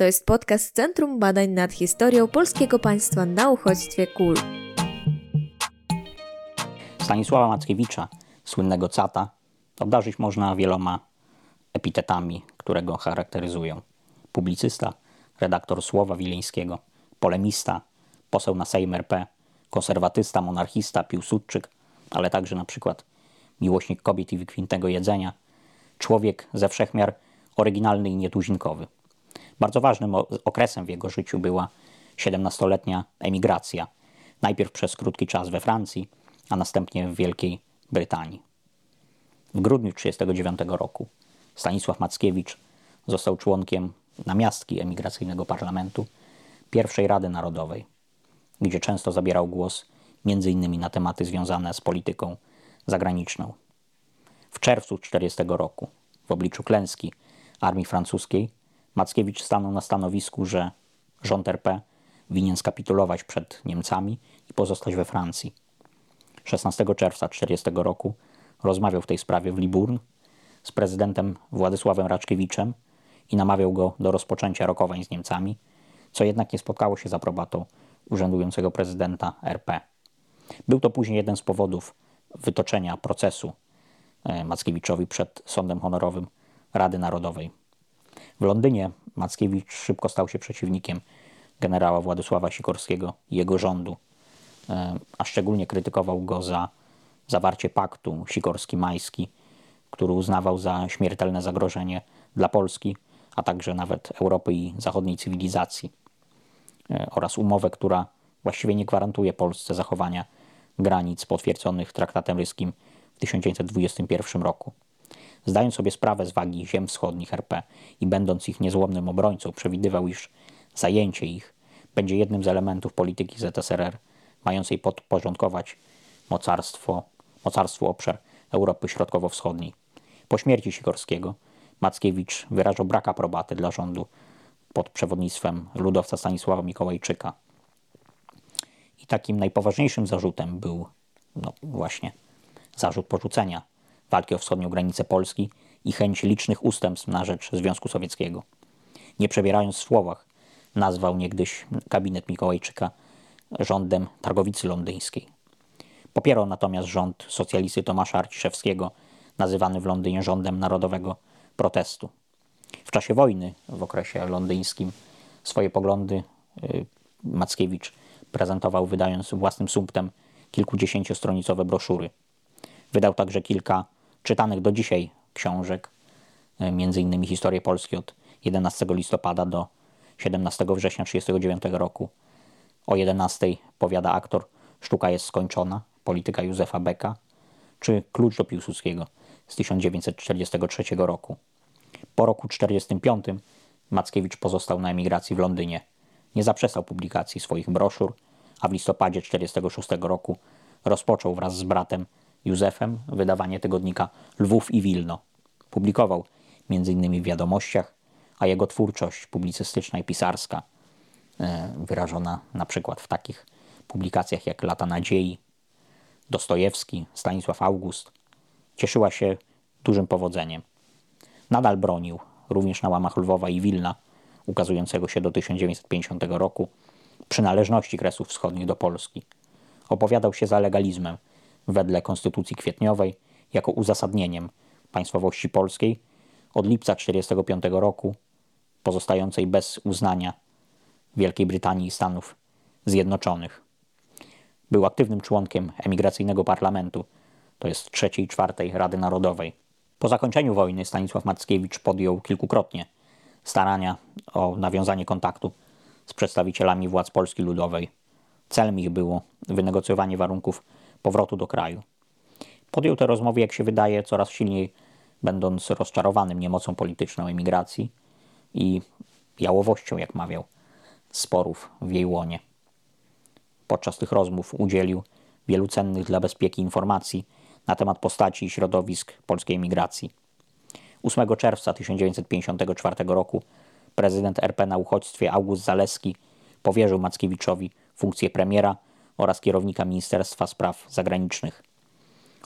To jest podcast Centrum Badań nad Historią Polskiego Państwa na Uchodźstwie KUL. Stanisława Mackiewicza, słynnego cata, obdarzyć można wieloma epitetami, które go charakteryzują. Publicysta, redaktor Słowa Wileńskiego, polemista, poseł na Sejm RP, konserwatysta, monarchista, piłsudczyk, ale także na przykład miłośnik kobiet i wykwintnego jedzenia, człowiek ze wszechmiar oryginalny i nietuzinkowy. Bardzo ważnym okresem w jego życiu była 17-letnia emigracja. Najpierw przez krótki czas we Francji, a następnie w Wielkiej Brytanii. W grudniu 1939 roku Stanisław Mackiewicz został członkiem namiastki emigracyjnego parlamentu pierwszej Rady Narodowej, gdzie często zabierał głos m.in. na tematy związane z polityką zagraniczną. W czerwcu 1940 roku, w obliczu klęski armii francuskiej, Mackiewicz stanął na stanowisku, że rząd RP winien skapitulować przed Niemcami i pozostać we Francji. 16 czerwca 1940 roku rozmawiał w tej sprawie w Liburn z prezydentem Władysławem Raczkiewiczem i namawiał go do rozpoczęcia rokowań z Niemcami, co jednak nie spotkało się z aprobatą urzędującego prezydenta RP. Był to później jeden z powodów wytoczenia procesu e, Mackiewiczowi przed Sądem Honorowym Rady Narodowej. W Londynie Mackiewicz szybko stał się przeciwnikiem generała Władysława Sikorskiego i jego rządu, e, a szczególnie krytykował go za zawarcie paktu sikorski-majski, który uznawał za śmiertelne zagrożenie dla Polski, a także nawet Europy i zachodniej cywilizacji, e, oraz umowę, która właściwie nie gwarantuje Polsce zachowania granic potwierdzonych traktatem ryskim w 1921 roku. Zdając sobie sprawę z wagi ziem wschodnich RP i będąc ich niezłomnym obrońcą, przewidywał, iż zajęcie ich będzie jednym z elementów polityki ZSRR, mającej podporządkować mocarstwo, mocarstwu obszar Europy Środkowo-Wschodniej. Po śmierci Sikorskiego Mackiewicz wyrażał brak aprobaty dla rządu pod przewodnictwem ludowca Stanisława Mikołajczyka. I takim najpoważniejszym zarzutem był no, właśnie zarzut porzucenia walki o wschodnią granicę Polski i chęć licznych ustępstw na rzecz Związku Sowieckiego. Nie przebierając w słowach, nazwał niegdyś gabinet Mikołajczyka rządem Targowicy Londyńskiej. Popierał natomiast rząd socjalisty Tomasza Arciszewskiego, nazywany w Londynie rządem narodowego protestu. W czasie wojny, w okresie londyńskim, swoje poglądy y, Mackiewicz prezentował wydając własnym sumptem kilkudziesięciostronicowe broszury. Wydał także kilka czytanych do dzisiaj książek, e, między innymi Historię Polski od 11 listopada do 17 września 1939 roku. O 11 powiada aktor Sztuka jest skończona, polityka Józefa Beka, czy Klucz do Piłsudskiego z 1943 roku. Po roku 1945 Mackiewicz pozostał na emigracji w Londynie. Nie zaprzestał publikacji swoich broszur, a w listopadzie 1946 roku rozpoczął wraz z bratem Józefem wydawanie tygodnika Lwów i Wilno. Publikował m.in. w wiadomościach, a jego twórczość publicystyczna i pisarska, e, wyrażona na przykład w takich publikacjach jak Lata Nadziei, Dostojewski, Stanisław August, cieszyła się dużym powodzeniem. Nadal bronił, również na łamach Lwowa i Wilna, ukazującego się do 1950 roku, przynależności Kresów Wschodnich do Polski. Opowiadał się za legalizmem – wedle Konstytucji Kwietniowej jako uzasadnieniem państwowości polskiej od lipca 1945 roku pozostającej bez uznania Wielkiej Brytanii i Stanów Zjednoczonych. Był aktywnym członkiem emigracyjnego parlamentu, to jest trzeciej i czwartej Rady Narodowej. Po zakończeniu wojny Stanisław Mackiewicz podjął kilkukrotnie starania o nawiązanie kontaktu z przedstawicielami władz Polski Ludowej. Celem ich było wynegocjowanie warunków powrotu do kraju. Podjął te rozmowy, jak się wydaje, coraz silniej, będąc rozczarowanym niemocą polityczną emigracji i jałowością, jak mawiał, sporów w jej łonie. Podczas tych rozmów udzielił wielu cennych dla bezpieki informacji na temat postaci i środowisk polskiej emigracji. 8 czerwca 1954 roku prezydent RP na uchodźstwie August Zaleski powierzył Mackiewiczowi funkcję premiera oraz kierownika Ministerstwa Spraw Zagranicznych.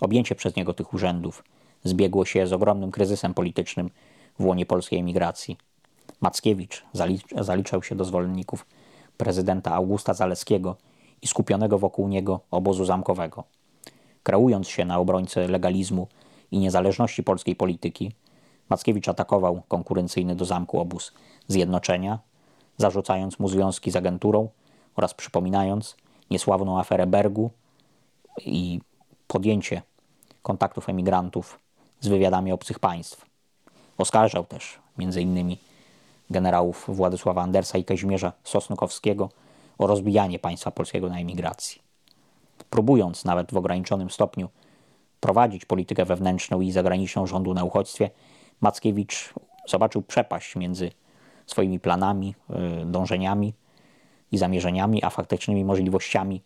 Objęcie przez niego tych urzędów zbiegło się z ogromnym kryzysem politycznym w łonie polskiej emigracji. Mackiewicz zalicz- zaliczał się do zwolenników prezydenta Augusta Zaleskiego i skupionego wokół niego obozu zamkowego. Kreując się na obrońcę legalizmu i niezależności polskiej polityki, Mackiewicz atakował konkurencyjny do zamku obóz Zjednoczenia, zarzucając mu związki z agenturą oraz przypominając niesławną aferę Bergu i podjęcie kontaktów emigrantów z wywiadami obcych państw. Oskarżał też m.in. generałów Władysława Andersa i Kazimierza Sosnokowskiego o rozbijanie państwa polskiego na emigracji. Próbując nawet w ograniczonym stopniu prowadzić politykę wewnętrzną i zagraniczną rządu na uchodźstwie, Mackiewicz zobaczył przepaść między swoimi planami, y, dążeniami i zamierzeniami, a faktycznymi możliwościami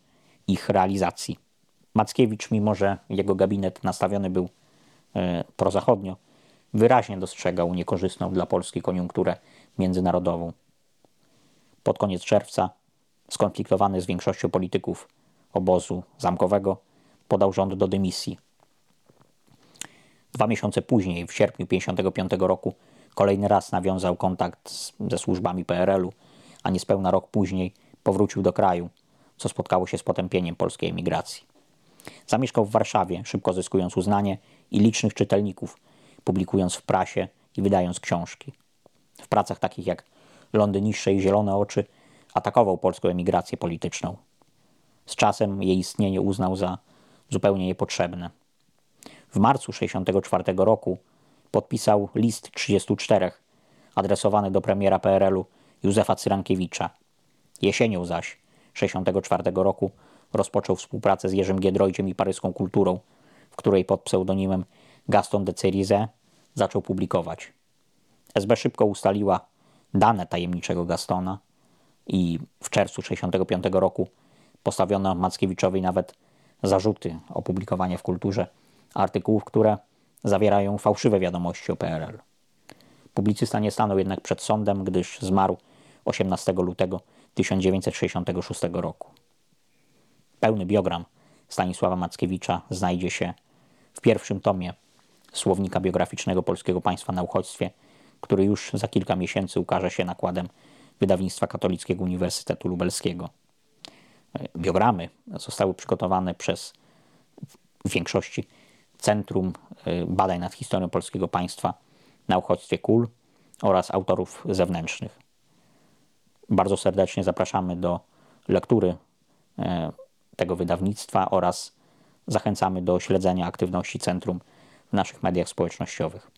ich realizacji. Mackiewicz, mimo że jego gabinet nastawiony był e, prozachodnio, wyraźnie dostrzegał niekorzystną dla Polski koniunkturę międzynarodową. Pod koniec czerwca, skonfliktowany z większością polityków obozu zamkowego, podał rząd do dymisji. Dwa miesiące później, w sierpniu 1955 roku, kolejny raz nawiązał kontakt z, ze służbami PRL-u, a niespełna rok później powrócił do kraju, co spotkało się z potępieniem polskiej emigracji. Zamieszkał w Warszawie, szybko zyskując uznanie i licznych czytelników, publikując w prasie i wydając książki. W pracach takich jak Lądy niższe i Zielone oczy atakował polską emigrację polityczną. Z czasem jej istnienie uznał za zupełnie niepotrzebne. W marcu 1964 roku podpisał list 34 adresowany do premiera PRL-u Józefa Cyrankiewicza. Jesienią zaś 1964 roku rozpoczął współpracę z Jerzym Giedroyciem i paryską kulturą, w której pod pseudonimem Gaston de Cerise zaczął publikować. SB szybko ustaliła dane tajemniczego Gastona i w czerwcu 1965 roku postawiono Mackiewiczowi nawet zarzuty o publikowanie w kulturze artykułów, które zawierają fałszywe wiadomości o PRL. Publicysta nie stanął jednak przed sądem, gdyż zmarł 18 lutego 1966 roku. Pełny biogram Stanisława Mackiewicza znajdzie się w pierwszym tomie Słownika Biograficznego Polskiego Państwa na Uchodźstwie, który już za kilka miesięcy ukaże się nakładem wydawnictwa Katolickiego Uniwersytetu Lubelskiego. Biogramy zostały przygotowane przez w większości Centrum y, Badań nad Historią Polskiego Państwa na Uchodźstwie KUL oraz autorów zewnętrznych. Bardzo serdecznie zapraszamy do lektury y, tego wydawnictwa oraz zachęcamy do śledzenia aktywności centrum w naszych mediach społecznościowych.